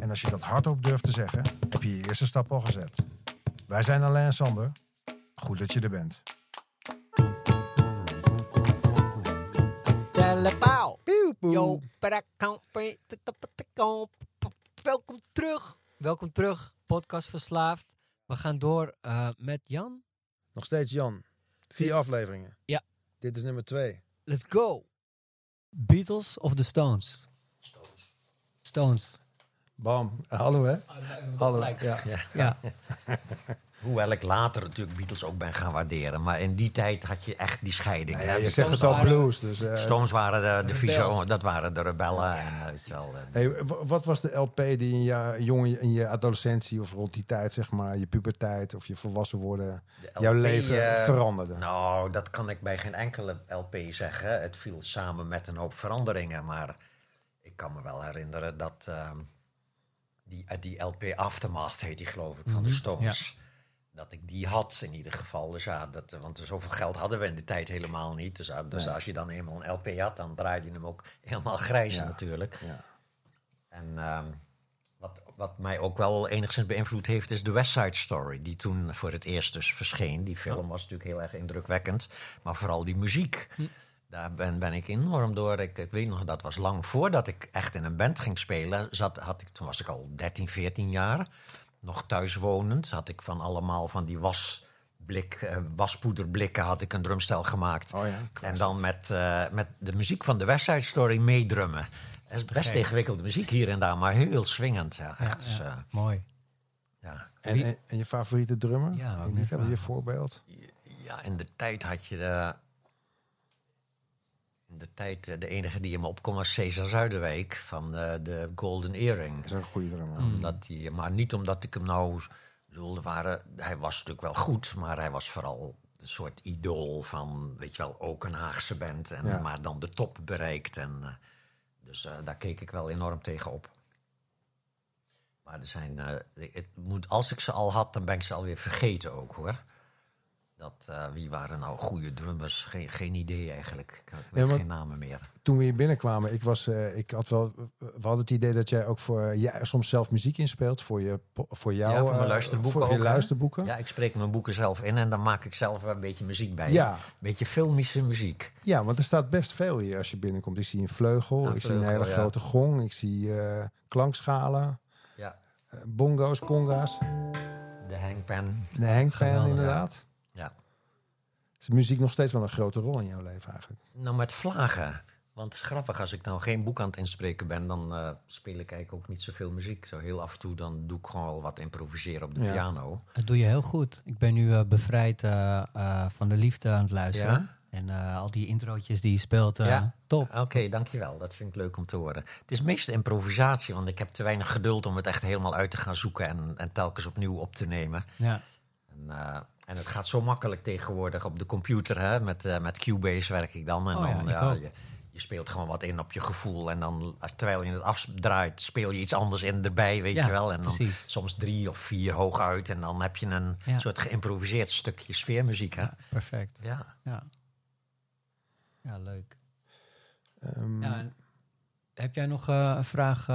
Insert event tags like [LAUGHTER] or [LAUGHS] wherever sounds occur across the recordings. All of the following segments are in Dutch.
en als je dat hardop durft te zeggen, heb je je eerste stap al gezet. Wij zijn Alain en Sander. Goed dat je er bent. Yo, petapetakamp. Welkom terug. Welkom terug, podcast Verslaafd. We gaan door eh, met Jan. Nog steeds Jan. Vier Dit- afleveringen. Ja. Dit is nummer twee. Let's go. Beatles of the Stones? Stones. Bam. Hallo hè? Hallo. Ja. Ja. [LAUGHS] Hoewel ik later natuurlijk Beatles ook ben gaan waarderen. Maar in die tijd had je echt die scheiding. Nou ja, je zegt het al blues. Dus, eh, Stones waren de, de dat waren de rebellen. En, eh, weet je wel, hey, wat was de LP die in je, jonge, in je adolescentie of rond die tijd, zeg maar, je puberteit of je volwassen worden, de jouw leven eh, veranderde? Nou, dat kan ik bij geen enkele LP zeggen. Het viel samen met een hoop veranderingen. Maar ik kan me wel herinneren dat ehm, die, eh, die LP Aftermath heet die geloof ik, van de Mhm, Stones. Dat ik die had in ieder geval. Dus ja, dat, want zoveel geld hadden we in de tijd helemaal niet. Dus, eh, dus Nee. als je dan eenmaal een LP had, dan draaide je hem ook helemaal grijs Ja. natuurlijk. Ja. En ehm, wat, wat mij ook wel enigszins beïnvloed heeft, is de West Side Story. Die toen voor het eerst dus verscheen. Die film was natuurlijk heel erg indrukwekkend. Maar vooral die muziek. Daar ben, ben ik enorm door. Ik, ik weet nog, dat was lang voordat ik echt in een band ging spelen. Zat, had ik, toen was ik al 13, 14 jaar. Nog thuis wonend. Had ik van allemaal van die wasblik, eh, waspoederblikken had ik een drumstel gemaakt. Oh ja, en dan met, eh, met de muziek van de West Side Story meedrummen. Dat is best ingewikkelde muziek hier en daar, maar heel swingend. Ja, Ja, echt. dus, ja. eh, Mooi. ja. En, en, en je favoriete drummer? Ja, je vragen. voorbeeld? ja, in de tijd had je de... In de tijd, eh, de enige die hem opkwam was Cesar Zuiderwijk van eh, de Golden Earring. Dat is een goede drummer. Omdat die, maar niet omdat ik hem nou... ik bedoel, er waren, hij was natuurlijk wel goed, maar hij was vooral een soort idool van, weet je wel, ook een Haagse band. En, Ja. Maar dan de top bereikt. En, eh, dus eh, daar keek ik wel enorm tegen op. Maar er zijn, eh, het moet, als ik ze al had, dan ben ik ze alweer vergeten ook hoor. Dat, eh, wie waren nou goede drummers? Geen, geen idee eigenlijk. Ik weet Ja, geen namen meer. Toen we hier binnenkwamen, ik, was, eh, ik had wel, we hadden het idee dat jij ook voor jij soms zelf muziek inspeelt voor, je, voor jou. Ja, voor mijn eh, luisterboeken Voor je ook, luisterboeken. Ja, ik spreek mijn boeken zelf in en dan maak ik zelf een beetje muziek bij. Ja. Een beetje filmische muziek. Ja, want er staat best veel hier als je binnenkomt. Ik zie een vleugel, ik zie een hele ja. grote gong, ik zie eh, klankschalen, Ja. eh, bongo's, conga's, De hangpan. de hangpan Geweldig, inderdaad. Ja. Is muziek nog steeds wel een grote rol in jouw leven eigenlijk? Nou, met vlagen. Want het is grappig, als ik nou geen boek aan het inspreken ben, dan eh, speel ik eigenlijk ook niet zoveel muziek. Zo heel af en toe dan doe ik gewoon wel wat improviseren op de Ja. piano. Dat doe je heel goed. Ik ben nu eh, bevrijd eh, eh, van de liefde aan het luisteren. Ja? En eh, al die introotjes die je speelt, eh, Ja. top. Oké, dankjewel. Dat vind ik leuk om te horen. Het is meestal improvisatie, want ik heb te weinig geduld om het echt helemaal uit te gaan zoeken en, en telkens opnieuw op te nemen. Ja. En, eh, en het gaat zo makkelijk tegenwoordig op de computer. Hè? Met, eh, met Cubase werk ik dan. En Oh ja, dan ik ja, je, je speelt gewoon wat in op je gevoel. En dan, als- terwijl je het afdraait, speel je iets anders in erbij, weet Ja, je wel. En dan precies. soms drie of vier hooguit. En dan heb je een Ja. soort geïmproviseerd stukje sfeermuziek. Hè? ja, perfect. Ja. Ja, ja leuk. Ehm, en heb jij nog eh, een vraag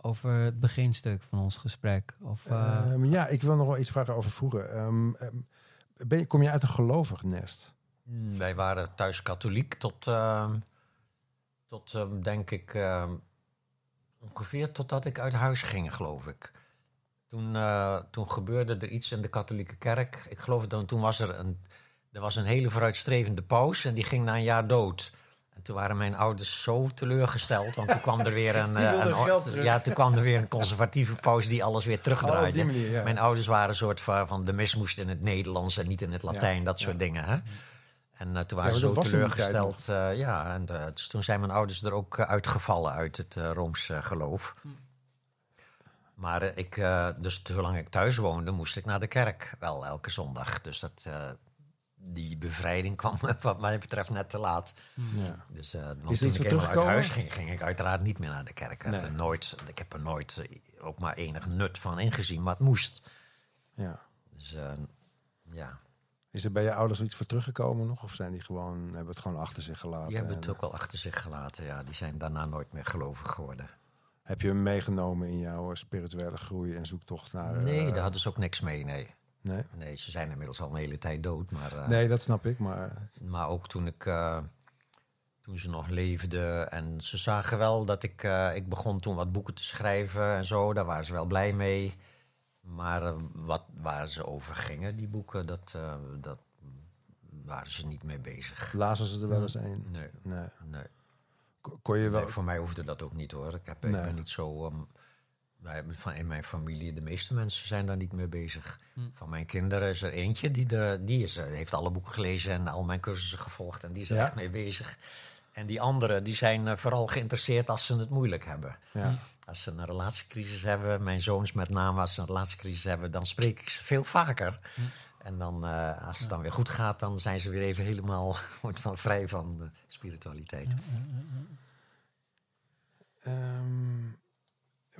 over het beginstuk van ons gesprek? Of, eh, ehm, ja, ik wil nog wel iets vragen over vroeger. Ehm, ehm, ben je, kom je uit een gelovig nest? Mm, Wij waren thuis katholiek tot, ehm, tot ehm, denk ik, ehm, ongeveer totdat ik uit huis ging, geloof ik. Toen, eh, toen gebeurde er iets in de katholieke kerk. Ik geloof dat toen was er een, er was een hele vooruitstrevende paus en die ging na een jaar dood. En toen waren mijn ouders zo teleurgesteld, want toen kwam er weer [LAUGHS] een, eh, een, ja, toen kwam er weer een conservatieve paus die alles weer Oh, terugdraaide. manier, ja. Mijn ouders waren een soort van, van de mis moest in het Nederlands en niet in het Latijn, dat soort dingen. Hè? En eh, toen waren ze maar zo teleurgesteld. eh, ja, en dus toen zijn mijn ouders er ook uitgevallen uit het Rooms geloof. Maar eh, ik, dus zolang ik thuis woonde, moest ik naar de kerk. Wel elke zondag. Dus dat, die bevrijding kwam [LAUGHS] wat mij betreft net te laat. Ja. Dus uh, want Is er toen iets ik uit teruggekomen? huis ging, ging ik uiteraard niet meer naar de kerk. Ik heb, Nee. er nooit, ik heb er nooit eh, ook maar enig nut van ingezien, maar het moest. ja. Dus eh, ja, Is er bij je ouders iets voor teruggekomen nog? Of zijn die gewoon, hebben het gewoon achter zich gelaten? die hebben en- het ook wel achter zich gelaten. Ja, die zijn daarna nooit meer gelovig geworden. Heb je hem meegenomen in jouw spirituele groei en zoektocht naar... Nee, daar hadden ze ook niks mee, nee. Nee? Nee, ze zijn inmiddels al een hele tijd dood, maar... eh, nee, dat snap ik, maar... Maar ook toen ik. eh, toen ze nog leefden. En ze zagen wel dat ik. eh, ik begon toen wat boeken te schrijven en zo. Daar waren ze wel blij mee. Maar wat, waar ze over gingen, die boeken, dat, dat waren ze niet mee bezig. Lazen ze er wel eens een? Nee, Nee. nee. Ko- Kon je wel... Nee, voor mij hoefde dat ook niet hoor. Ik, heb, ik Nee. ben niet zo. ehm, wij, van, in mijn familie, de meeste mensen zijn daar niet mee bezig. Hm. Van mijn kinderen is er eentje die, de, die is, eh, heeft alle boeken gelezen en al mijn cursussen gevolgd. En die is er Ja. echt mee bezig. En die anderen die zijn eh, vooral geïnteresseerd als ze het moeilijk hebben. Ja. Als ze een relatiecrisis hebben, mijn zoons met name, als ze een relatiecrisis hebben, dan spreek ik ze veel vaker. Hm. En dan, eh, als het dan weer goed gaat, dan zijn ze weer even helemaal [LAUGHS] wordt van, vrij van de spiritualiteit. Ehm, even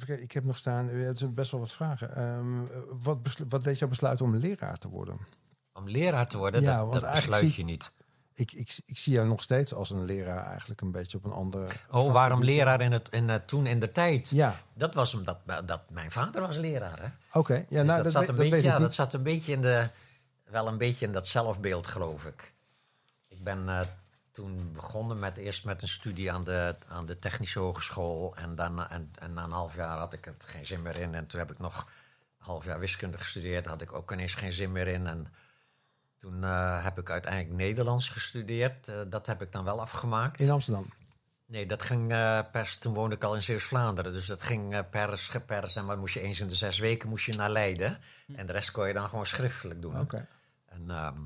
kijken, ik heb nog staan, u hebt best wel wat vragen. Ehm, wat, beslu- wat deed jou besluiten om leraar te worden? Om leraar te worden, Ja, dat, dat besluit je niet. Ik, ik, ik zie jou nog steeds als een leraar eigenlijk een beetje op een andere... Oh, waarom leraar in het, in, het- toen in de tijd? Ja, Dat was omdat dat mijn vader was leraar. Hè? oké. Ja, Dus nou, dat, dat, zat weet, een beetje, ja, dat zat een beetje in de, wel een beetje in dat zelfbeeld, geloof ik. Ik ben eh, toen begonnen met eerst met een studie aan de, aan de Technische Hogeschool. En, daarna, en, en na een half jaar had ik het geen zin meer in. En toen heb ik nog een half jaar wiskunde gestudeerd. Had ik ook ineens geen zin meer in. En toen eh, heb ik uiteindelijk Nederlands gestudeerd. Eh, dat heb ik dan wel afgemaakt. In Amsterdam. Nee, dat ging pers. Toen woonde ik al in Zeeuws-Vlaanderen. Dus dat ging pers, gepers. En maar moest je eens in de zes weken moest je naar Leiden. En de rest kon je dan gewoon schriftelijk doen. Oké. En, ehm,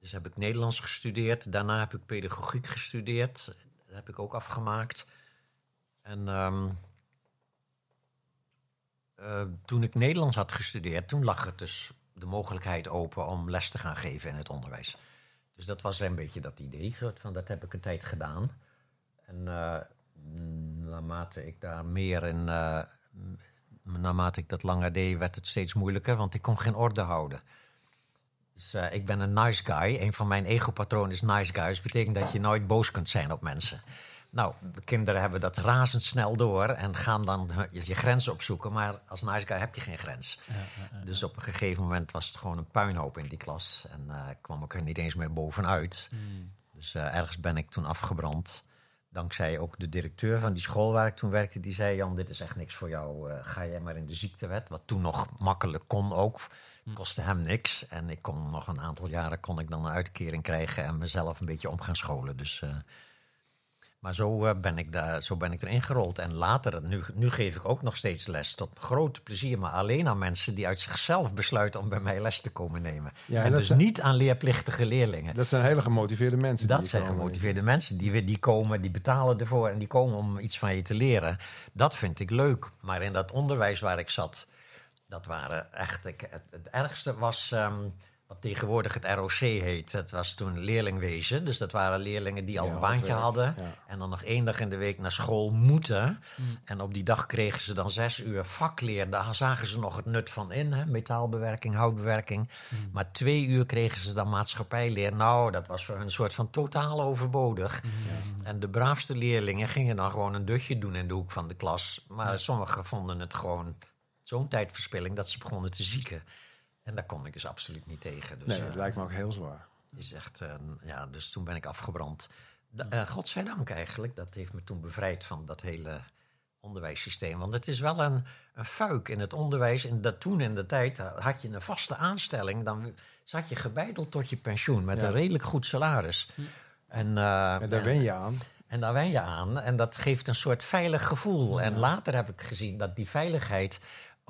dus heb ik Nederlands gestudeerd. Daarna heb ik pedagogiek gestudeerd. Dat heb ik ook afgemaakt. En ehm, eh, toen ik Nederlands had gestudeerd, toen lag het dus de mogelijkheid open om les te gaan geven in het onderwijs. Dus dat was een beetje dat idee. Van, dat heb ik een tijd gedaan. En eh, naarmate ik daar meer in. eh, naarmate ik dat langer deed, werd het steeds moeilijker, want ik kon geen orde houden. Dus eh, ik ben een nice guy. Een van mijn ego-patronen is nice guy. Dus betekent dat je nooit boos kunt zijn op mensen. Nou, de kinderen hebben dat razendsnel door en gaan dan je, grenzen opzoeken. Maar als nice guy heb je geen grens. Dus op een gegeven moment was het gewoon een puinhoop in die klas. En eh, kwam ik er niet eens meer bovenuit. Dus eh, ergens ben ik toen afgebrand. Dankzij ook de directeur van die school waar ik toen werkte. Die zei, Jan, dit is echt niks voor jou. Eh, ga jij maar in de ziektewet. Wat toen nog makkelijk kon ook. Kostte hem niks. En ik kon nog een aantal jaren kon ik dan een uitkering krijgen. En mezelf een beetje om gaan scholen. Dus... eh, maar zo, eh, ben ik daar, zo ben ik erin gerold. En later, nu, nu geef ik ook nog steeds les. Tot groot plezier, maar alleen aan mensen die uit zichzelf besluiten om bij mij les te komen nemen. Ja, en dus zijn- niet aan leerplichtige leerlingen. Dat zijn hele gemotiveerde mensen. Dat zijn gemotiveerde mensen. Die, weer- die komen, die betalen ervoor en die komen om iets van je te leren. Dat vind ik leuk. Maar in dat onderwijs waar ik zat, dat waren echt... Ik, het, het ergste was... ehm, wat tegenwoordig het ROC heet. Dat was toen leerlingwezen. Dus dat waren leerlingen die al Ja, een baantje hadden. ja. En dan nog één dag in de week naar school moeten. En op die dag kregen ze dan zes uur vakleer. Daar zagen ze nog het nut van in. Hè? Metaalbewerking, houtbewerking. Maar twee uur kregen ze dan maatschappijleer. Nou, dat was voor hun een soort van totaal overbodig. En de braafste leerlingen gingen dan gewoon een dutje doen in de hoek van de klas. Maar sommigen vonden het gewoon zo'n tijdverspilling dat ze begonnen te zieken. En daar kon ik dus absoluut niet tegen. Dus, Nee, eh, dat lijkt me ook heel zwaar. is echt, eh, ja, dus toen ben ik afgebrand. Eh, godzijdank eigenlijk, dat heeft me toen bevrijd van dat hele onderwijssysteem. Want het is wel een, een fuik in het onderwijs. En dat toen in de tijd eh, had je een vaste aanstelling, dan zat je gebeiteld tot je pensioen met Ja. een redelijk goed salaris. En, eh, En daar wen je aan. en daar wen je aan. En dat geeft een soort veilig gevoel. En later heb ik gezien dat die veiligheid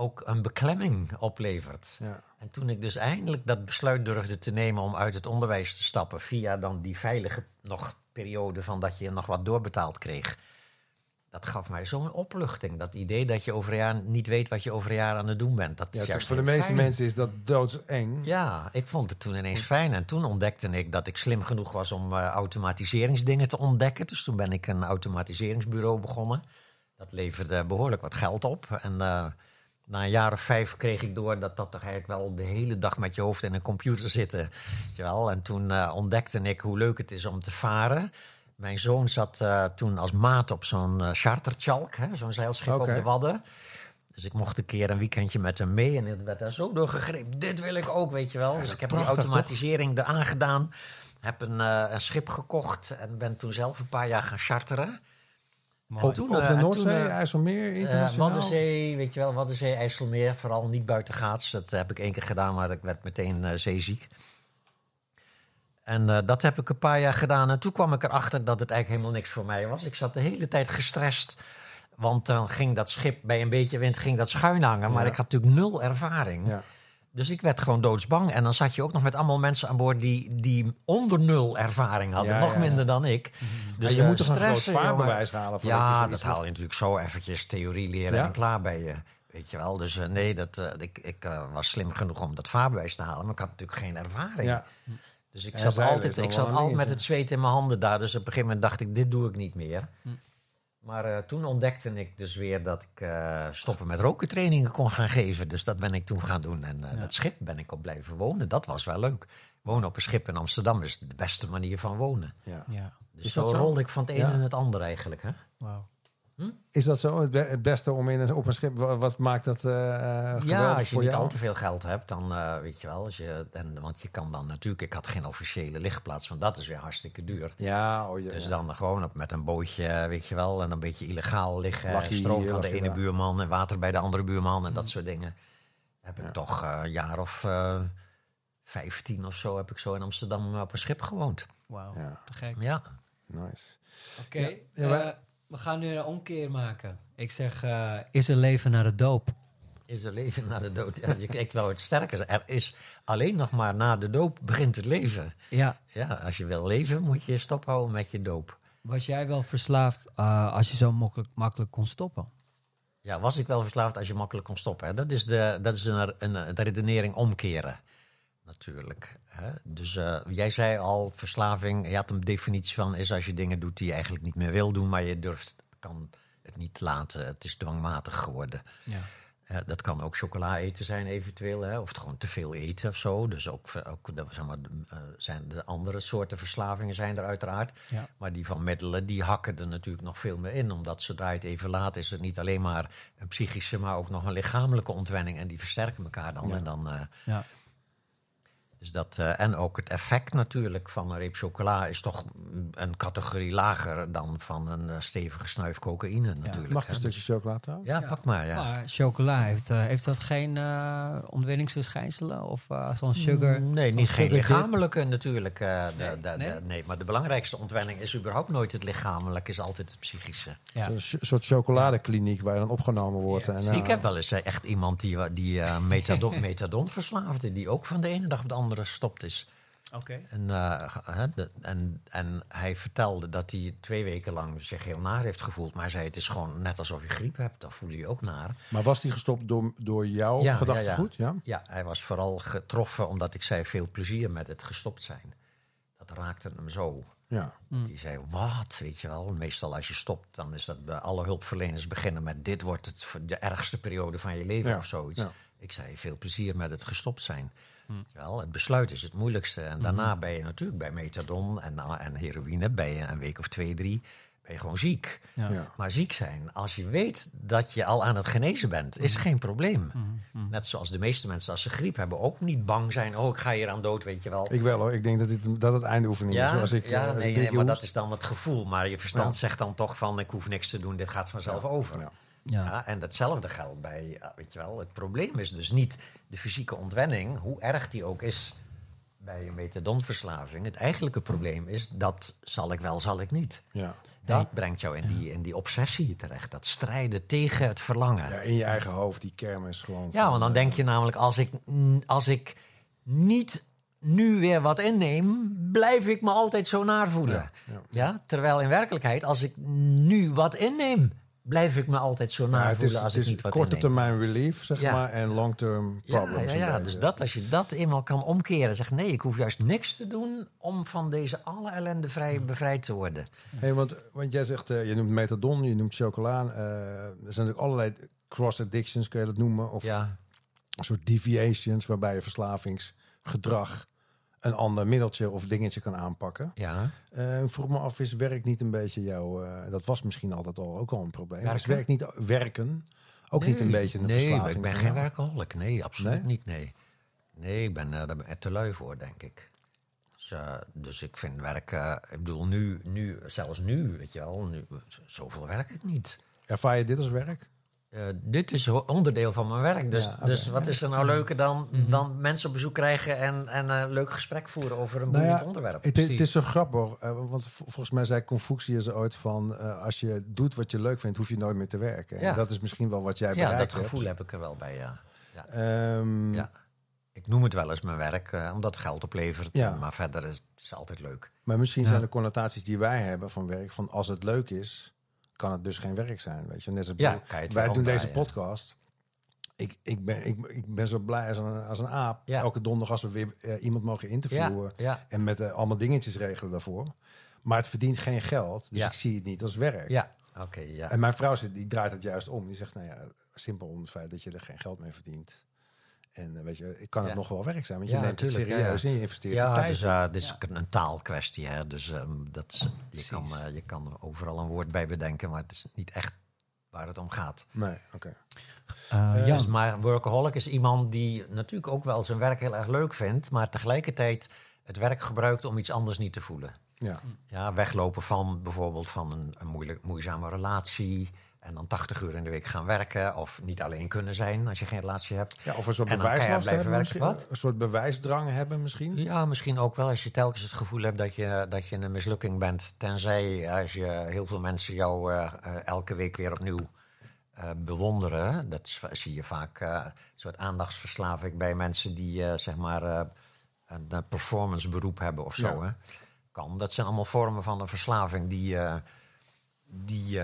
ook een beklemming oplevert. Ja. En toen ik dus eindelijk dat besluit durfde te nemen om uit het onderwijs te stappen, via dan die veilige nog periode van dat je nog wat doorbetaald kreeg, dat gaf mij zo'n opluchting. Dat idee dat je over een jaar niet weet wat je over een jaar aan het doen bent. Dat is Ja, juist voor de meeste fijn. mensen is dat doodseng. Ja, ik vond het toen ineens fijn. En toen ontdekte ik dat ik slim genoeg was om eh, automatiseringsdingen te ontdekken. Dus toen ben ik een automatiseringsbureau begonnen. Dat leverde behoorlijk wat geld op. En eh, na een jaar of vijf kreeg ik door dat dat toch eigenlijk wel de hele dag met je hoofd in een computer zitten. Weet je wel? En toen eh, ontdekte ik hoe leuk het is om te varen. Mijn zoon zat eh, toen als maat op zo'n eh, charterchalk, zo'n zeilschip op de Wadden. Dus ik mocht een keer een weekendje met hem mee en het werd daar zo doorgegrepen. Dit wil ik ook, weet je wel. Dus ik heb die automatisering eraan gedaan. Heb een, eh, een schip gekocht en ben toen zelf een paar jaar gaan charteren. Op, toen, op eh, de en Noordzee, toen, eh, IJsselmeer, Eh, internationaal. Waddenzee, weet je wel, Waddenzee, IJsselmeer, vooral niet buitengaats. Dat heb ik één keer gedaan, maar ik werd meteen eh, zeeziek. En eh, dat heb ik een paar jaar gedaan. En toen kwam ik erachter dat het eigenlijk helemaal niks voor mij was. Ik zat de hele tijd gestrest. Want dan ging dat schip bij een beetje wind ging dat schuin hangen. Maar Ja. ik had natuurlijk nul ervaring. Ja. Dus ik werd gewoon doodsbang. En dan zat je ook nog met allemaal mensen aan boord die, die onder nul ervaring hadden. Ja, nog minder dan ik. Dus je eh, moet toch een groot vaarbewijs halen? Ja, dat haal je natuurlijk zo eventjes theorie leren Ja? en klaar ben je. Weet je wel. Dus eh, nee, dat, eh, ik, ik was slim genoeg om dat vaarbewijs te halen. Maar ik had natuurlijk geen ervaring. Ja. Dus ik Ja, zat altijd, ik zat altijd met het zweet in mijn handen daar. Dus op een gegeven moment dacht ik, dit doe ik niet meer. Hm. Maar toen ontdekte ik dus weer dat ik stoppen met rokentrainingen kon gaan geven. Dus dat ben ik toen gaan doen. En dat schip ben ik op blijven wonen. Dat was wel leuk. Wonen op een schip in Amsterdam is de beste manier van wonen. Ja. Ja, Dus Is zo, dat zo? rolde ik van het een Ja. in het ander eigenlijk. Hè? wauw. Is dat zo? Het, be- het beste om in een, op een schip... Wat, maakt dat eh eh, Ja, geweldig als je voor niet jou? al te veel geld hebt, dan eh, weet je wel. Als je, en, want je kan dan natuurlijk, ik had geen officiële lichtplaats, want dat is weer hartstikke duur. Ja, oh, ja, Dus ja. dan gewoon op, met een bootje, weet je wel, en een beetje illegaal liggen. Lag je stroom hier, van de ene daar. buurman en water bij de andere buurman en dat Mm. soort dingen. Heb ik toch eh, een jaar of eh 15 of zo heb ik zo in Amsterdam eh, op een schip gewoond. Wauw, Ja. te gek. Ja, Nice. Oké, Ja, ja, maar- eh, we gaan nu een omkeer maken. Ik zeg, eh, is er leven na de doop? is er leven na de dood? Ja, je kijkt wel het sterker. Er is alleen nog maar na de doop begint het leven. Ja, Ja, als je wil leven, moet je stophouden met je doop. was jij wel verslaafd eh, als je zo makkelijk, makkelijk kon stoppen? Ja, was ik wel verslaafd als je makkelijk kon stoppen. Hè? Dat is, de, dat is een, een, een redenering omkeren, natuurlijk. Hè? Dus eh, jij zei al, verslaving, je had een definitie van... is als je dingen doet die je eigenlijk niet meer wil doen... maar je durft, kan het niet laten. Het is dwangmatig geworden. Ja. Eh, dat kan ook chocola eten zijn eventueel, hè? of gewoon te veel eten of zo. Dus ook, ook de- zeg maar, eh, zijn de andere soorten verslavingen zijn er uiteraard. Ja. Maar die van middelen, die hakken er natuurlijk nog veel meer in. Omdat zodra je het even laat, is het niet alleen maar een psychische, maar ook nog een lichamelijke ontwenning. En die versterken elkaar dan. Ja. En, dan eh, Ja. Dus dat, eh, en ook het effect natuurlijk van een reep chocola is toch een categorie lager dan van een eh, stevige snuif cocaïne natuurlijk. Mag ik hè. een stukje chocola trouwens? Ja, Ja. pak maar. Ja. Maar chocola, heeft, eh, heeft dat geen eh ontwinningsverschijnselen? Of eh, zo'n sugar? Nee, niet geen sugar dip? lichamelijke natuurlijk. eh, de- Nee, de- de- nee? nee, maar de belangrijkste ontwenning is überhaupt nooit het lichamelijke, is altijd het psychische. Ja. Zo'n ch- soort chocoladekliniek waar je dan opgenomen wordt. Ja, en, eh, Ik heb wel eens echt iemand die, die eh, methadon, [LAUGHS] methadon verslaafde, die ook van de ene dag op de andere gestopt is. Oké. En, eh, en, en hij vertelde dat hij twee weken lang zich heel naar heeft gevoeld. Maar hij zei, het is gewoon net alsof je griep hebt, dan voel je je ook naar. Maar was die gestopt door, door jouw Ja, gedachtegoed? Ja, Ja, hij was vooral getroffen omdat ik zei, veel plezier met het gestopt zijn. Dat raakte hem zo. ja. Die zei, wat, weet je wel. Meestal als je stopt, dan is dat bij alle hulpverleners beginnen met... dit wordt het, de ergste periode van je leven Ja, of zoiets. ja. Ik zei, veel plezier met het gestopt zijn. Hm. Wel, het besluit is het moeilijkste. En daarna ben je natuurlijk bij methadon en, en heroïne... ben je een week of twee, drie, ben je gewoon ziek. Ja. Ja. Maar ziek zijn, als je weet dat je al aan het genezen bent, is Hm. geen probleem. Net zoals de meeste mensen als ze griep hebben ook niet bang zijn... oh, ik ga hier aan dood, weet je wel. Ik wel hoor. Ik denk dat dit dat het eindoefening is. Ja, Zoals ik, ja eh, als nee, ik nee, drie maar dat is dan het gevoel. Maar je verstand Ja. zegt dan toch van... ik hoef niks te doen, dit gaat vanzelf over. Ja. En datzelfde geldt bij, ja, weet je wel, het probleem is dus niet de fysieke ontwenning, hoe erg die ook is bij een methadonverslaving. Het eigenlijke probleem is dat zal ik wel, zal ik niet. Ja. Dat brengt jou in, die, in die obsessie terecht. Dat strijden tegen het verlangen. ja, in je eigen hoofd, die kermis gewoon. Ja, van, want dan eh, denk je namelijk, als ik, als ik niet nu weer wat inneem, blijf ik me altijd zo naar voelen. Ja, Ja, terwijl in werkelijkheid, als ik nu wat inneem, blijf ik me altijd zo Ja, navoelen het is, als ik niet wat korte termijn relief, zeg Ja. maar, en long-term Ja, problems. ja, ja, dus dat, als je dat eenmaal kan omkeren, zeg nee, ik hoef juist niks te doen om van deze alle ellende vrij, bevrijd te worden. Hey, want, want jij zegt, eh, je noemt methadon, je noemt chocolaan. eh, er zijn natuurlijk allerlei cross-addictions, kun je dat noemen. Of Ja, een soort deviations, waarbij je verslavingsgedrag een ander middeltje of dingetje kan aanpakken. ja. Eh, vroeg me af, is werk niet een beetje jouw... eh, dat was misschien altijd al ook al een probleem. maar Is Werken? werk niet werken ook niet een beetje een nee, verslaving? ik ben geen werkaholic. Nee, absoluut Nee? niet. Nee, nee ik ben eh, daar ben ik te lui voor, denk ik. Dus, eh, dus ik vind werk... eh, ik bedoel, nu, nu, zelfs nu, weet je wel, nu, zoveel werk ik niet. Ervaar je dit als werk? Eh, dit is onderdeel van mijn werk. Dus, Ja, dus wat is er nou leuker dan, dan mensen op bezoek krijgen en, en een leuk gesprek voeren over een Nou ja, boeiend onderwerp? Het, het is zo grappig, eh, want volgens mij zei Confucius ooit van... eh, als je doet wat je leuk vindt, hoef je nooit meer te werken. Ja. En dat is misschien wel wat jij Ja, bereikt dat gevoel hebt. heb ik er wel bij, ja. ja. Ehm, Ja. Ik noem het wel eens mijn werk, eh, omdat het geld oplevert. Ja. Maar verder is het altijd leuk. Maar misschien Ja. zijn de connotaties die wij hebben van werk... van als het leuk is, kan het dus geen werk zijn. Weet je? Net als Ja, wij doen deze podcast. Ik, ik, ben, ik, ik ben zo blij als een, als een aap. Ja. Elke donderdag als we weer eh, iemand mogen interviewen... ja, en met eh, allemaal dingetjes regelen daarvoor. Maar het verdient geen geld, dus Ja. ik zie het niet als werk. ja. Oké, ja. En mijn vrouw zit, die draait het juist om. Die zegt, nou ja, simpel om het feit dat je er geen geld mee verdient. En eh, weet je, ik kan het Ja. nog wel werk zijn, want Ja, je neemt het ja, serieus en je investeert de Ja, tijd. dus eh, het is Ja. een, taalkwestie. Hè? Dus ehm, dat, is- je, kan, eh, je kan overal een woord bij bedenken, maar het is niet echt waar het om gaat. Nee, oké. Jan, Dus, maar workaholic is iemand die natuurlijk ook wel zijn werk heel erg leuk vindt, maar tegelijkertijd het werk gebruikt om iets anders niet te voelen. Ja. Ja, weglopen van bijvoorbeeld van een, een moeilijk, moeizame relatie en dan 80 uur in de week gaan werken of niet alleen kunnen zijn als je geen relatie hebt. ja, of een soort bewijslast hebben werken. Een soort bewijsdrang hebben misschien. Ja, misschien ook wel als je telkens het gevoel hebt dat je, dat je een mislukking bent. Tenzij als je heel veel mensen jou eh, eh, elke week weer opnieuw eh, bewonderen. Dat zie je vaak een soort aandachtsverslaving bij mensen die zeg maar een eh, performance beroep hebben of zo. Ja. Hè? Kan. Dat zijn allemaal vormen van een verslaving die, die,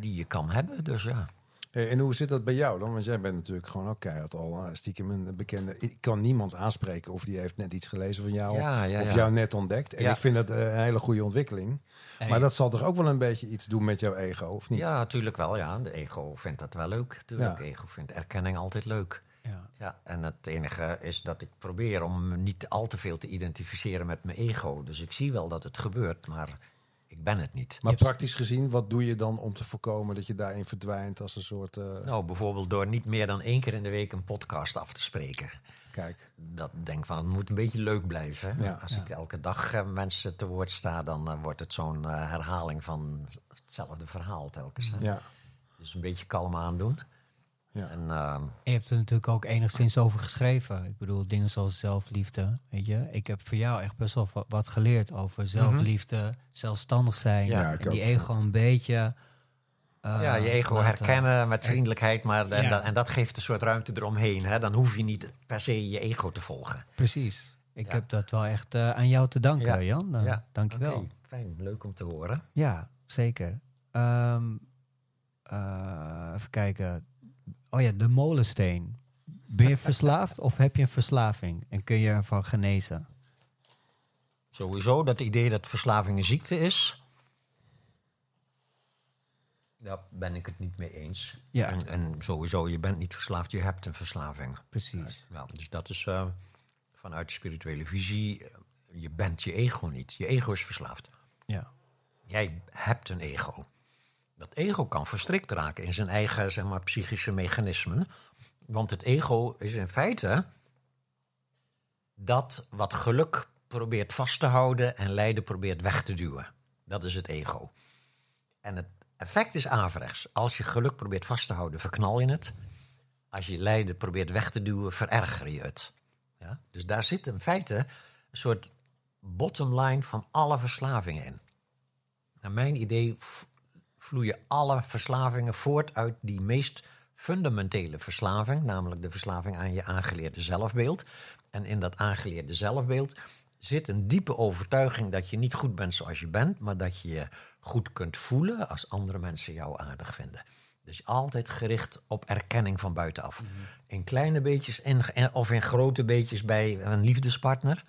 die je kan hebben. Dus ja. Hey, en hoe zit dat bij jou dan? Want jij bent natuurlijk gewoon ook keihard al eh, stiekem een bekende... Ik kan niemand aanspreken of die heeft net iets gelezen van jou... Ja, ja, of ja. jou net ontdekt. En Ja. ik vind dat eh, een hele goede ontwikkeling. hey, Maar dat zal toch ook wel een beetje iets doen met jouw ego, of niet? Ja, natuurlijk wel. Ja. De ego vindt dat wel leuk. Natuurlijk. Ja. ego vindt erkenning altijd leuk. ja. Ja, en het enige is dat ik probeer om me niet al te veel te identificeren met mijn ego. Dus ik zie wel dat het gebeurt, maar ik ben het niet. Maar praktisch gezien, wat doe je dan om te voorkomen dat je daarin verdwijnt als een soort... eh, Nou, bijvoorbeeld door niet meer dan één keer in de week een podcast af te spreken. Kijk, Dat denk van, het moet een beetje leuk blijven. Ja. Als Ja. ik elke dag eh, mensen te woord sta, dan eh, wordt het zo'n eh, herhaling van hetzelfde verhaal telkens. hè. ja. Dus een beetje kalm aandoen. Ja. En ehm, Je hebt er natuurlijk ook enigszins over geschreven. Ik bedoel, dingen zoals zelfliefde. Weet je, ik heb voor jou echt best wel wat geleerd over zelfliefde, zelfstandig zijn. Ja, Mhm. en die ook. ego een beetje. eh, ja, je ego laten- herkennen met vriendelijkheid, maar en, Ja. dat, en dat geeft een soort ruimte eromheen. Hè? Dan hoef je niet per se je ego te volgen. Precies. Ik Ja. heb dat wel echt eh, aan jou te danken, Ja. Jan. Uh, Ja, Dankjewel. Oké, fijn, leuk om te horen. Ja, zeker. Ehm, eh, even kijken. Oh ja, de molensteen. Ben je verslaafd of heb je een verslaving? En kun je ervan genezen? Sowieso dat idee dat verslaving een ziekte is, daar ben ik het niet mee eens. Ja. En, en sowieso, je bent niet verslaafd, je hebt een verslaving. Precies. Ja, dus dat is eh, vanuit spirituele visie, eh, je bent je ego niet. Je ego is verslaafd. Ja. Jij hebt een ego. Ego kan verstrikt raken in zijn eigen zeg maar, psychische mechanismen. Want het ego is in feite dat wat geluk probeert vast te houden en lijden probeert weg te duwen. Dat is het ego. En het effect is averechts. Als je geluk probeert vast te houden, verknal je het. Als je lijden probeert weg te duwen, vererger je het. Ja? Dus daar zit in feite een soort bottom line van alle verslavingen in. Naar mijn idee vloeien alle verslavingen voort uit die meest fundamentele verslaving, namelijk de verslaving aan je aangeleerde zelfbeeld. En in dat aangeleerde zelfbeeld zit een diepe overtuiging dat je niet goed bent zoals je bent, maar dat je je goed kunt voelen als andere mensen jou aardig vinden. Dus altijd gericht op erkenning van buitenaf. In kleine beetjes in, of in grote beetjes bij een liefdespartner.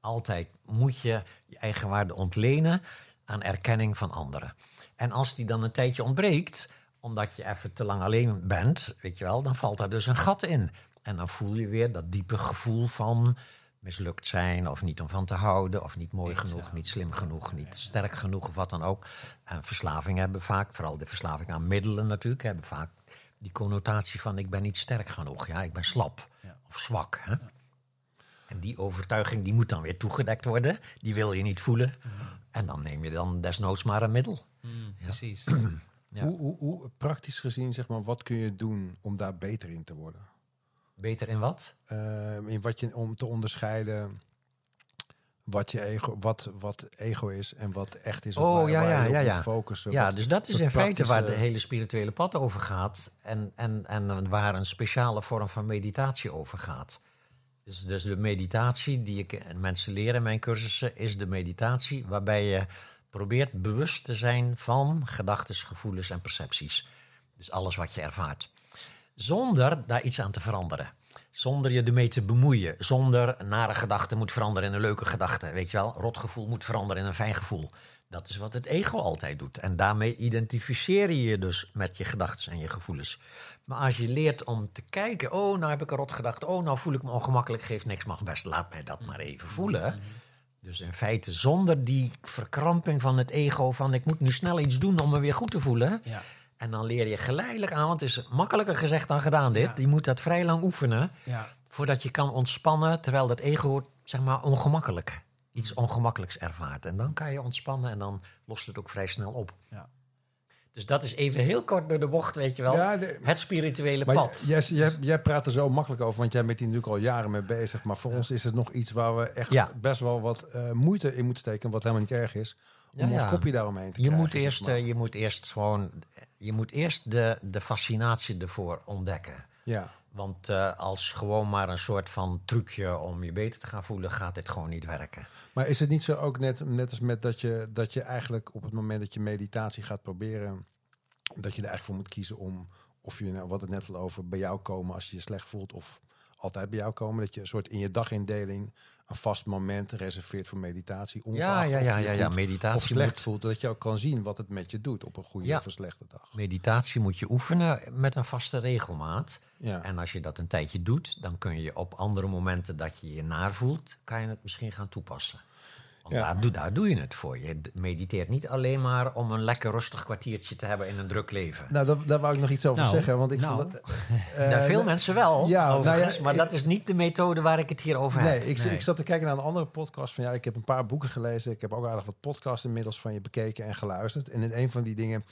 Altijd moet je je eigen waarde ontlenen aan erkenning van anderen. En als die dan een tijdje ontbreekt, omdat je even te lang alleen bent, weet je wel, dan valt daar dus een gat in. En dan voel je weer dat diepe gevoel van mislukt zijn, of niet om van te houden, of niet mooi genoeg, niet slim genoeg, niet sterk genoeg, of wat dan ook. En verslavingen hebben vaak, vooral de verslaving aan middelen natuurlijk, hebben vaak die connotatie van ik ben niet sterk genoeg, ja, ik ben slap of zwak. Hè? En die overtuiging die moet dan weer toegedekt worden, die wil je niet voelen. En dan neem je dan desnoods maar een middel. Precies. [CLEARS THROAT] Ja. Hoe, hoe, hoe, praktisch gezien, zeg maar, wat kun je doen om daar beter in te worden? Beter in wat? Eh, in wat je, om te onderscheiden wat, je ego, wat, wat ego is en wat echt is. Oh, waar- ja, waar je ja, op ja, ja. focussen. Ja, Wat- dus dat is in feite waar de hele spirituele pad over gaat. En, en, en waar een speciale vorm van meditatie over gaat. Dus, dus de meditatie die ik en mensen leren in mijn cursussen, is de meditatie waarbij je probeert bewust te zijn van gedachten, gevoelens en percepties. Dus alles wat je ervaart. Zonder daar iets aan te veranderen. Zonder je ermee te bemoeien. Zonder nare gedachte moet veranderen in een leuke gedachte. Weet je wel, rotgevoel moet veranderen in een fijn gevoel. Dat is wat het ego altijd doet. En daarmee identificeer je je dus met je gedachten en je gevoelens. Maar als je leert om te kijken, oh, nou heb ik een rot gedacht. Oh, nou voel ik me ongemakkelijk, geeft niks, mag best, laat mij dat maar even voelen. Dus in feite zonder die verkramping van het ego van ik moet nu snel iets doen om me weer goed te voelen. Ja. En dan leer je geleidelijk aan, want het is makkelijker gezegd dan gedaan dit. Ja. Je moet dat vrij lang oefenen Ja. voordat je kan ontspannen, terwijl dat ego, zeg maar, ongemakkelijk, iets ongemakkelijks ervaart. En dan kan je ontspannen en dan lost het ook vrij snel op. Ja. Dus dat is even heel kort door de bocht, weet je wel. Ja, de- het spirituele Maar pad. jij, jij, jij praat er zo makkelijk over, want jij bent hier natuurlijk al jaren mee bezig. Maar voor ons is het nog iets waar we echt Ja. best wel wat eh, moeite in moeten steken, wat helemaal niet erg is. Om Ja, ons ja. kopje daaromheen te Je krijgen. moet, zeg eerst, maar. eh, je moet eerst gewoon, je moet eerst de, de fascinatie ervoor ontdekken. ja. Want eh, als gewoon maar een soort van trucje om je beter te gaan voelen, gaat dit gewoon niet werken. Maar is het niet zo ook net, net als met dat je, dat je eigenlijk op het moment dat je meditatie gaat proberen, dat je er eigenlijk voor moet kiezen om, of je, nou, wat het net al over, bij jou komen als je je slecht voelt, of altijd bij jou komen. Dat je een soort in je dagindeling een vast moment reserveert voor meditatie. Ja, ongeacht ja, of ja, je ja, ja. Of Meditatie slecht moet, voelt, dat je ook kan zien wat het met je doet op een goede Ja. of een slechte dag. meditatie moet je oefenen met een vaste regelmaat. Ja. En als je dat een tijdje doet, dan kun je op andere momenten dat je je naar voelt, kan je het misschien gaan toepassen. Ja. daar, doe, daar doe je het voor. Je mediteert niet alleen maar om een lekker rustig kwartiertje te hebben in een druk leven. Nou, daar, daar wou ik nog iets over Nou, zeggen. Want ik nou. vond dat, [LAUGHS] eh, Daar veel eh, mensen wel, ja, nou ja, maar ik- dat is niet de methode waar ik het hier over heb. Nee, ik, Nee. ik zat te kijken naar een andere podcast van ja, ik heb een paar boeken gelezen. Ik heb ook aardig wat podcasts inmiddels van je bekeken en geluisterd. En in een van die dingen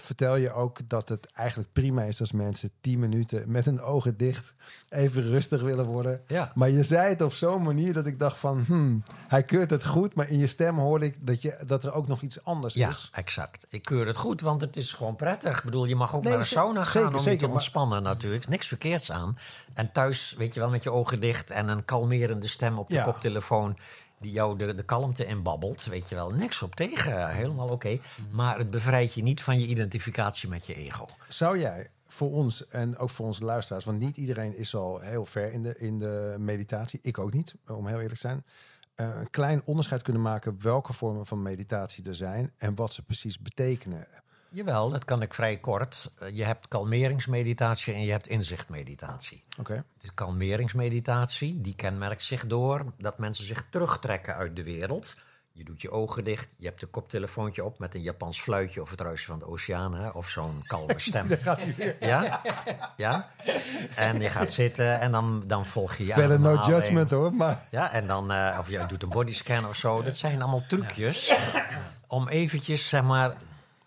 vertel je ook dat het eigenlijk prima is als mensen tien minuten met hun ogen dicht even rustig willen worden. Ja. Maar je zei het op zo'n manier dat ik dacht van, hmm, hij keurt het goed, maar in je stem hoorde ik dat, je, dat er ook nog iets anders Ja, is. exact. Ik keur het goed, want het is gewoon prettig. Ik bedoel, je mag ook Nee, naar ze- sauna gaan zeker, om zeker, te maar- ontspannen natuurlijk. Er is niks verkeerds aan. En thuis, weet je wel, met je ogen dicht en een kalmerende stem op de Ja. koptelefoon... die jou de, de kalmte inbabbelt, weet je wel. Niks op tegen, helemaal oké. Maar het bevrijdt je niet van je identificatie met je ego. Zou jij voor ons en ook voor onze luisteraars, want niet iedereen is al heel ver in de, in de meditatie, ik ook niet, om heel eerlijk te zijn, eh, een klein onderscheid kunnen maken welke vormen van meditatie er zijn en wat ze precies betekenen. Jawel, dat kan ik vrij kort. Eh, Je hebt kalmeringsmeditatie en je hebt inzichtmeditatie. Oké. De kalmeringsmeditatie, die kenmerkt zich door dat mensen zich terugtrekken uit de wereld. Je doet je ogen dicht, je hebt een koptelefoontje op met een Japans fluitje of het ruisen van de oceaan, hè, of zo'n kalme [LAUGHS] stem. Daar gaat hij weer. Ja? ja? En je gaat zitten en dan, dan volg je je Verder no judgment hoor, maar Ja, en dan, eh, of je doet een bodyscan of zo. Dat zijn allemaal trucjes om eventjes, zeg maar,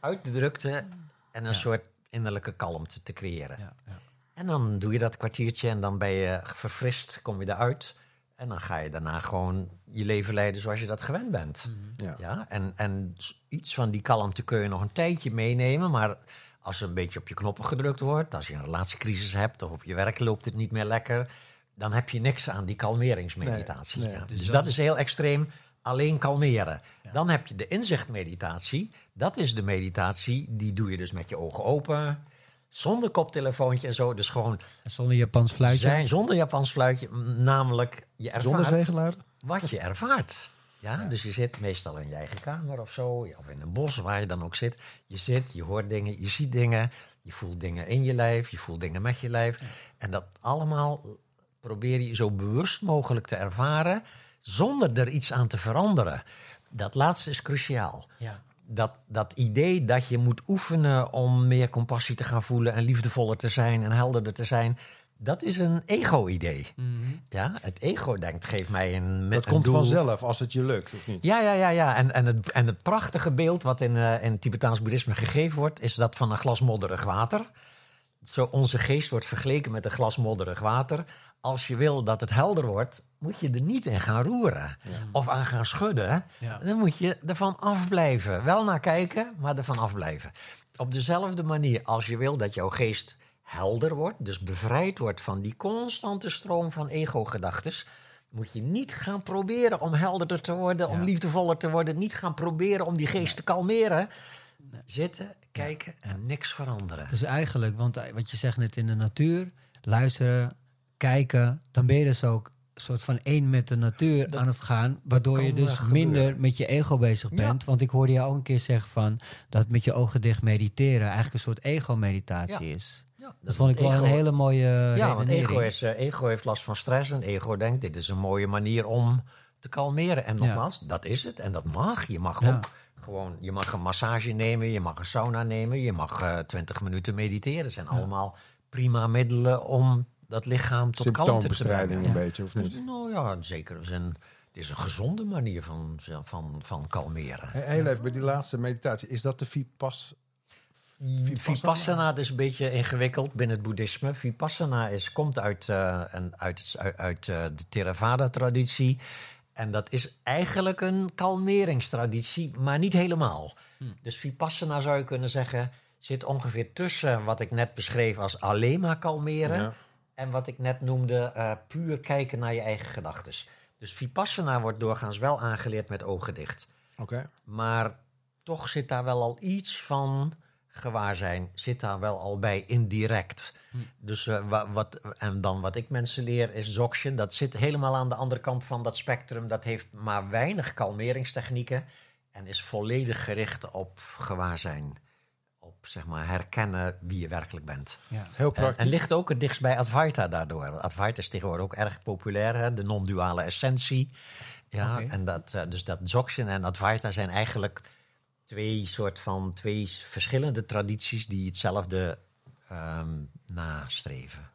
uit de drukte en een soort innerlijke kalmte te creëren. Ja, ja. En dan doe je dat kwartiertje en dan ben je verfrist, kom je eruit. En dan ga je daarna gewoon je leven leiden zoals je dat gewend bent. ja. Ja, en, en iets van die kalmte kun je nog een tijdje meenemen. Maar als er een beetje op je knoppen gedrukt wordt, als je een relatiecrisis hebt of op je werk loopt het niet meer lekker, dan heb je niks aan die kalmeringsmeditatie. Nee, nee. Ja, Dus dus dat is heel extreem. Alleen kalmeren. Dan heb je de inzichtmeditatie. Dat is de meditatie, die doe je dus met je ogen open. Zonder koptelefoontje en zo. Dus gewoon Zonder Japans fluitje. zijn zonder Japans fluitje. Namelijk, je Zonder ervaart wat je ervaart. Ja, dus je zit meestal in je eigen kamer of zo, of in een bos, waar je dan ook zit. Je zit, je hoort dingen, je ziet dingen, je voelt dingen in je lijf, je voelt dingen met je lijf. En dat allemaal probeer je zo bewust mogelijk te ervaren, zonder er iets aan te veranderen. Dat laatste is cruciaal. Ja. Dat, dat idee dat je moet oefenen om meer compassie te gaan voelen en liefdevoller te zijn en helderder te zijn, dat is een ego-idee. Mhm. Ja, het ego denkt, geef mij een Dat een komt doel. vanzelf als het je lukt, of niet? Ja, ja, ja, ja. En, en, het, en het prachtige beeld wat in, eh in Tibetaans boeddhisme gegeven wordt, is dat van een glas modderig water. Zo, onze geest wordt vergeleken met een glas modderig water. Als je wil dat het helder wordt, moet je er niet in gaan roeren. Of aan gaan schudden. Ja. Dan moet je ervan afblijven. Wel naar kijken, maar ervan afblijven. Op dezelfde manier, als je wil dat jouw geest helder wordt, dus bevrijd wordt van die constante stroom van ego-gedachtes, moet je niet gaan proberen om helderder te worden, om liefdevoller te worden, niet gaan proberen om die geest te kalmeren. Zitten, kijken en niks veranderen. Dus eigenlijk, want eh, wat je zegt net in de natuur, luisteren, kijken, dan ben je dus ook een soort van één met de natuur Dat aan het gaan, waardoor je dus minder met je ego bezig Ja. bent. Want ik hoorde jou ook een keer zeggen van dat met je ogen dicht mediteren eigenlijk een soort ego-meditatie is. Ja, Dat vond ik wel een hele mooie Ja, want ego, is, eh, ego heeft last van stress en ego denkt, dit is een mooie manier om te kalmeren. En nogmaals, dat is het en dat mag. Je mag ook gewoon, je mag een massage nemen, je mag een sauna nemen, je mag eh 20 minuten mediteren. Dat zijn allemaal prima middelen om dat lichaam tot kalmte te Symptoombestrijding brengen. een beetje, of niet? Nou ja, in zekere zin. Het is een gezonde manier van, van, van kalmeren. He- Heel even, bij die laatste meditatie, is dat de Vipass? Vipassana dat is een beetje ingewikkeld binnen het boeddhisme. Vipassana is, komt uit, eh, een, uit, uit, uit eh, de Theravada-traditie. En dat is eigenlijk een kalmeringstraditie, maar niet helemaal. Dus Vipassana zou je kunnen zeggen, zit ongeveer tussen wat ik net beschreef als alleen maar kalmeren. Ja. En wat ik net noemde, eh, puur kijken naar je eigen gedachten. Dus Vipassana wordt doorgaans wel aangeleerd met ogen dicht. Oké. Maar toch zit daar wel al iets van gewaarzijn, zit daar wel al bij indirect. Dus eh, wa- wat, en dan wat ik mensen leer is Dzogchen. Dat zit helemaal aan de andere kant van dat spectrum. Dat heeft maar weinig kalmeringstechnieken en is volledig gericht op gewaarzijn. Zeg maar herkennen wie je werkelijk bent. Ja. Heel En, praktisch. en ligt ook het dichtst bij Advaita daardoor. Advaita is tegenwoordig ook erg populair, hè? de non-duale essentie. Ja, en dat, eh, dus dat Dzogchen en Advaita zijn eigenlijk twee soort van twee verschillende tradities die hetzelfde ehm, nastreven.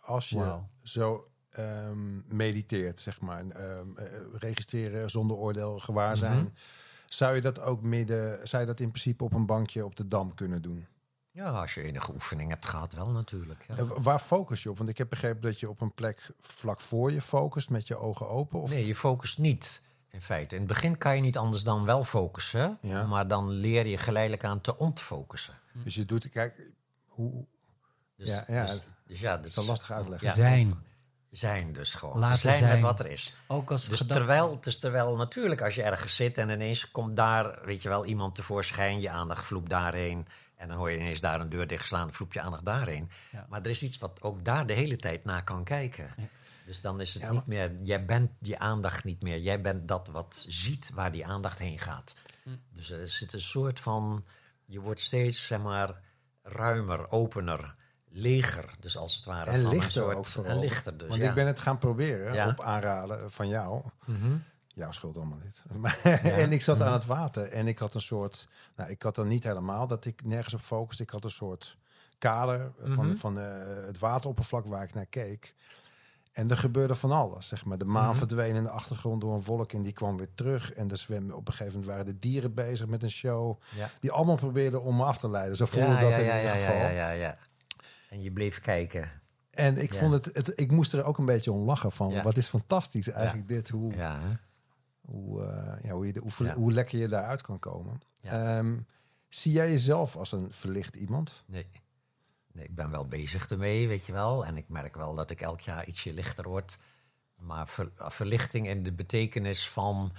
Als je zo ehm, mediteert, zeg maar, ehm, eh, registreren zonder oordeel, gewaarzijn, Mhm. Zou je dat ook midden, zou je dat in principe op een bankje op de dam kunnen doen? Ja, als je enige oefening hebt gehad, wel natuurlijk. Ja. Waar focus je op? Want ik heb begrepen dat je op een plek vlak voor je focust met je ogen open. Of? Nee, je focust niet. In feite, in het begin kan je niet anders dan wel focussen, Ja. maar dan leer je geleidelijk aan te ontfocussen. Dus je doet, kijk, hoe, Dus, Ja, ja. Dus, dus ja, dat is wel lastig uitleggen. Ja. Zijn. Zijn dus gewoon. Laten zijn, met wat er is. Ook als Dus gedachte- terwijl, het is terwijl natuurlijk als je ergens zit en ineens komt daar, weet je wel, iemand tevoorschijn, je aandacht vloept daarheen. En dan hoor je ineens daar een deur dichtslaan, vloep je aandacht daarheen. Ja. Maar er is iets wat ook daar de hele tijd naar kan kijken. Dus dan is het Ja, niet meer, jij bent die aandacht niet meer. Jij bent dat wat ziet waar die aandacht heen gaat. Hm. Dus er zit een soort van, je wordt steeds, zeg maar, ruimer, opener, leger. Dus als het ware. En van lichter soort, ook vooral. en lichter dus, Want ja. ik ben het gaan proberen Ja. op aanraden van jou. Mhm. Jouw schuld allemaal niet. [LAUGHS] En ik zat aan het water en ik had een soort... Nou, ik had dan niet helemaal dat ik nergens op focuste. Ik had een soort kader van, Mhm. van eh, het wateroppervlak waar ik naar keek. En er gebeurde van alles, zeg maar. De maan Mhm. verdween in de achtergrond door een wolk en die kwam weer terug. En de zwemmen, op een gegeven moment waren de dieren bezig met een show. Die allemaal probeerden om me af te leiden. Zo voelde dat in ieder ja, geval. ja, ja, ja. En je bleef kijken. En ik Ja. vond het, het, ik moest er ook een beetje om lachen van. Ja. Wat is fantastisch eigenlijk dit, hoe, hoe, eh, ja, hoe, je, de- hoe, lekker je daaruit kan komen. Ehm, zie jij jezelf als een verlicht iemand? nee. nee. Ik ben wel bezig ermee, weet je wel. En ik merk wel dat ik elk jaar ietsje lichter word. Maar ver- verlichting in de betekenis van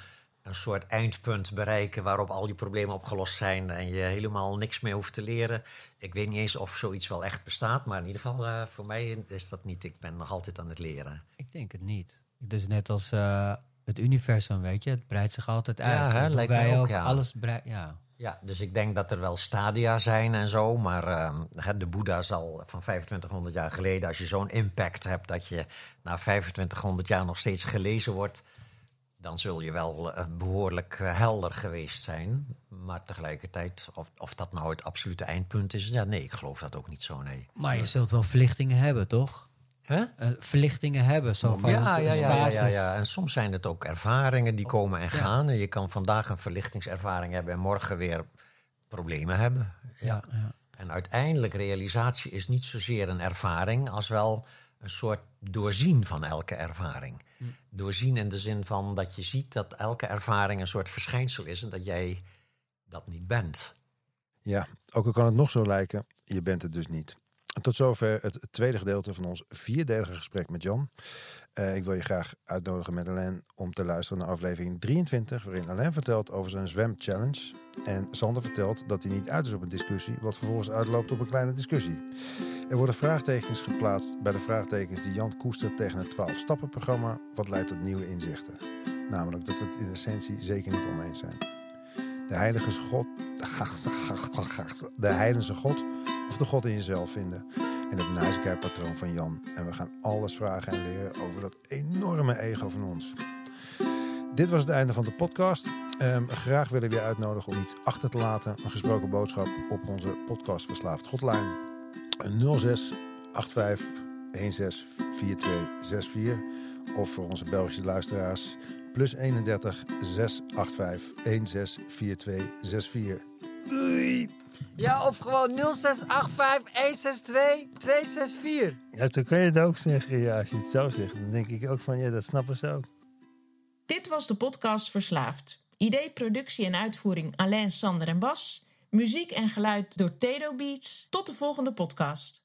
een soort eindpunt bereiken waarop al die problemen opgelost zijn en je helemaal niks meer hoeft te leren. Ik weet niet eens of zoiets wel echt bestaat, maar in ieder geval uh, voor mij is dat niet. Ik ben nog altijd aan het leren. Ik denk het niet. Dus net als uh, het universum, weet je, het breidt zich altijd uit. Ja, hè, lijkt wij mij ook, ook. ja. Alles breidt, ja. Ja, dus ik denk dat er wel stadia zijn en zo. Maar uh, de Boeddha zal van 2500 jaar geleden, als je zo'n impact hebt dat je na 2500 jaar nog steeds gelezen wordt, dan zul je wel uh, behoorlijk uh, helder geweest zijn. Maar tegelijkertijd, of, of dat nou het absolute eindpunt is, ja, nee, ik geloof dat ook niet zo, nee. Maar je zult wel verlichtingen hebben, toch? Huh? Uh, verlichtingen hebben, zo van ja, ja, ja, ja, ja, ja. En soms zijn het ook ervaringen die komen en gaan. En je kan vandaag een verlichtingservaring hebben en morgen weer problemen hebben. Ja. En uiteindelijk realisatie is niet zozeer een ervaring als wel een soort doorzien van elke ervaring. Doorzien in de zin van dat je ziet dat elke ervaring een soort verschijnsel is en dat jij dat niet bent. Ja, ook al kan het nog zo lijken, je bent het dus niet. Tot zover het tweede gedeelte van ons vierdelige gesprek met Jan. Eh, ik wil je graag uitnodigen met Alain om te luisteren naar aflevering 23, waarin Alain vertelt over zijn zwemchallenge. En Sander vertelt dat hij niet uit is op een discussie, wat vervolgens uitloopt op een kleine discussie. Er worden vraagtekens geplaatst bij de vraagtekens die Jan koestert tegen het 12-stappen-programma, wat leidt tot nieuwe inzichten. Namelijk dat we het in essentie zeker niet oneens zijn. De heilige God, [LAUGHS] de heidense God of de God in jezelf vinden. En het nijsigheidpatroon van Jan. En we gaan alles vragen en leren over dat enorme ego van ons. Dit was het einde van de podcast. Ehm, graag willen we je uitnodigen om iets achter te laten. Een gesproken boodschap op onze podcast Verslaafd Hotline. 06 85 16 42 64. Of voor onze Belgische luisteraars plus 31 685 16 42 64. Doei! Ja, of gewoon 0685 162 264. Ja, zo kan je het ook zeggen. Ja, als je het zo zegt, dan denk ik ook van ja, dat snappen ze ook. Dit was de podcast Verslaafd. Idee, productie en uitvoering Alain, Sander en Bas. Muziek en geluid door Tedo Beats. Tot de volgende podcast.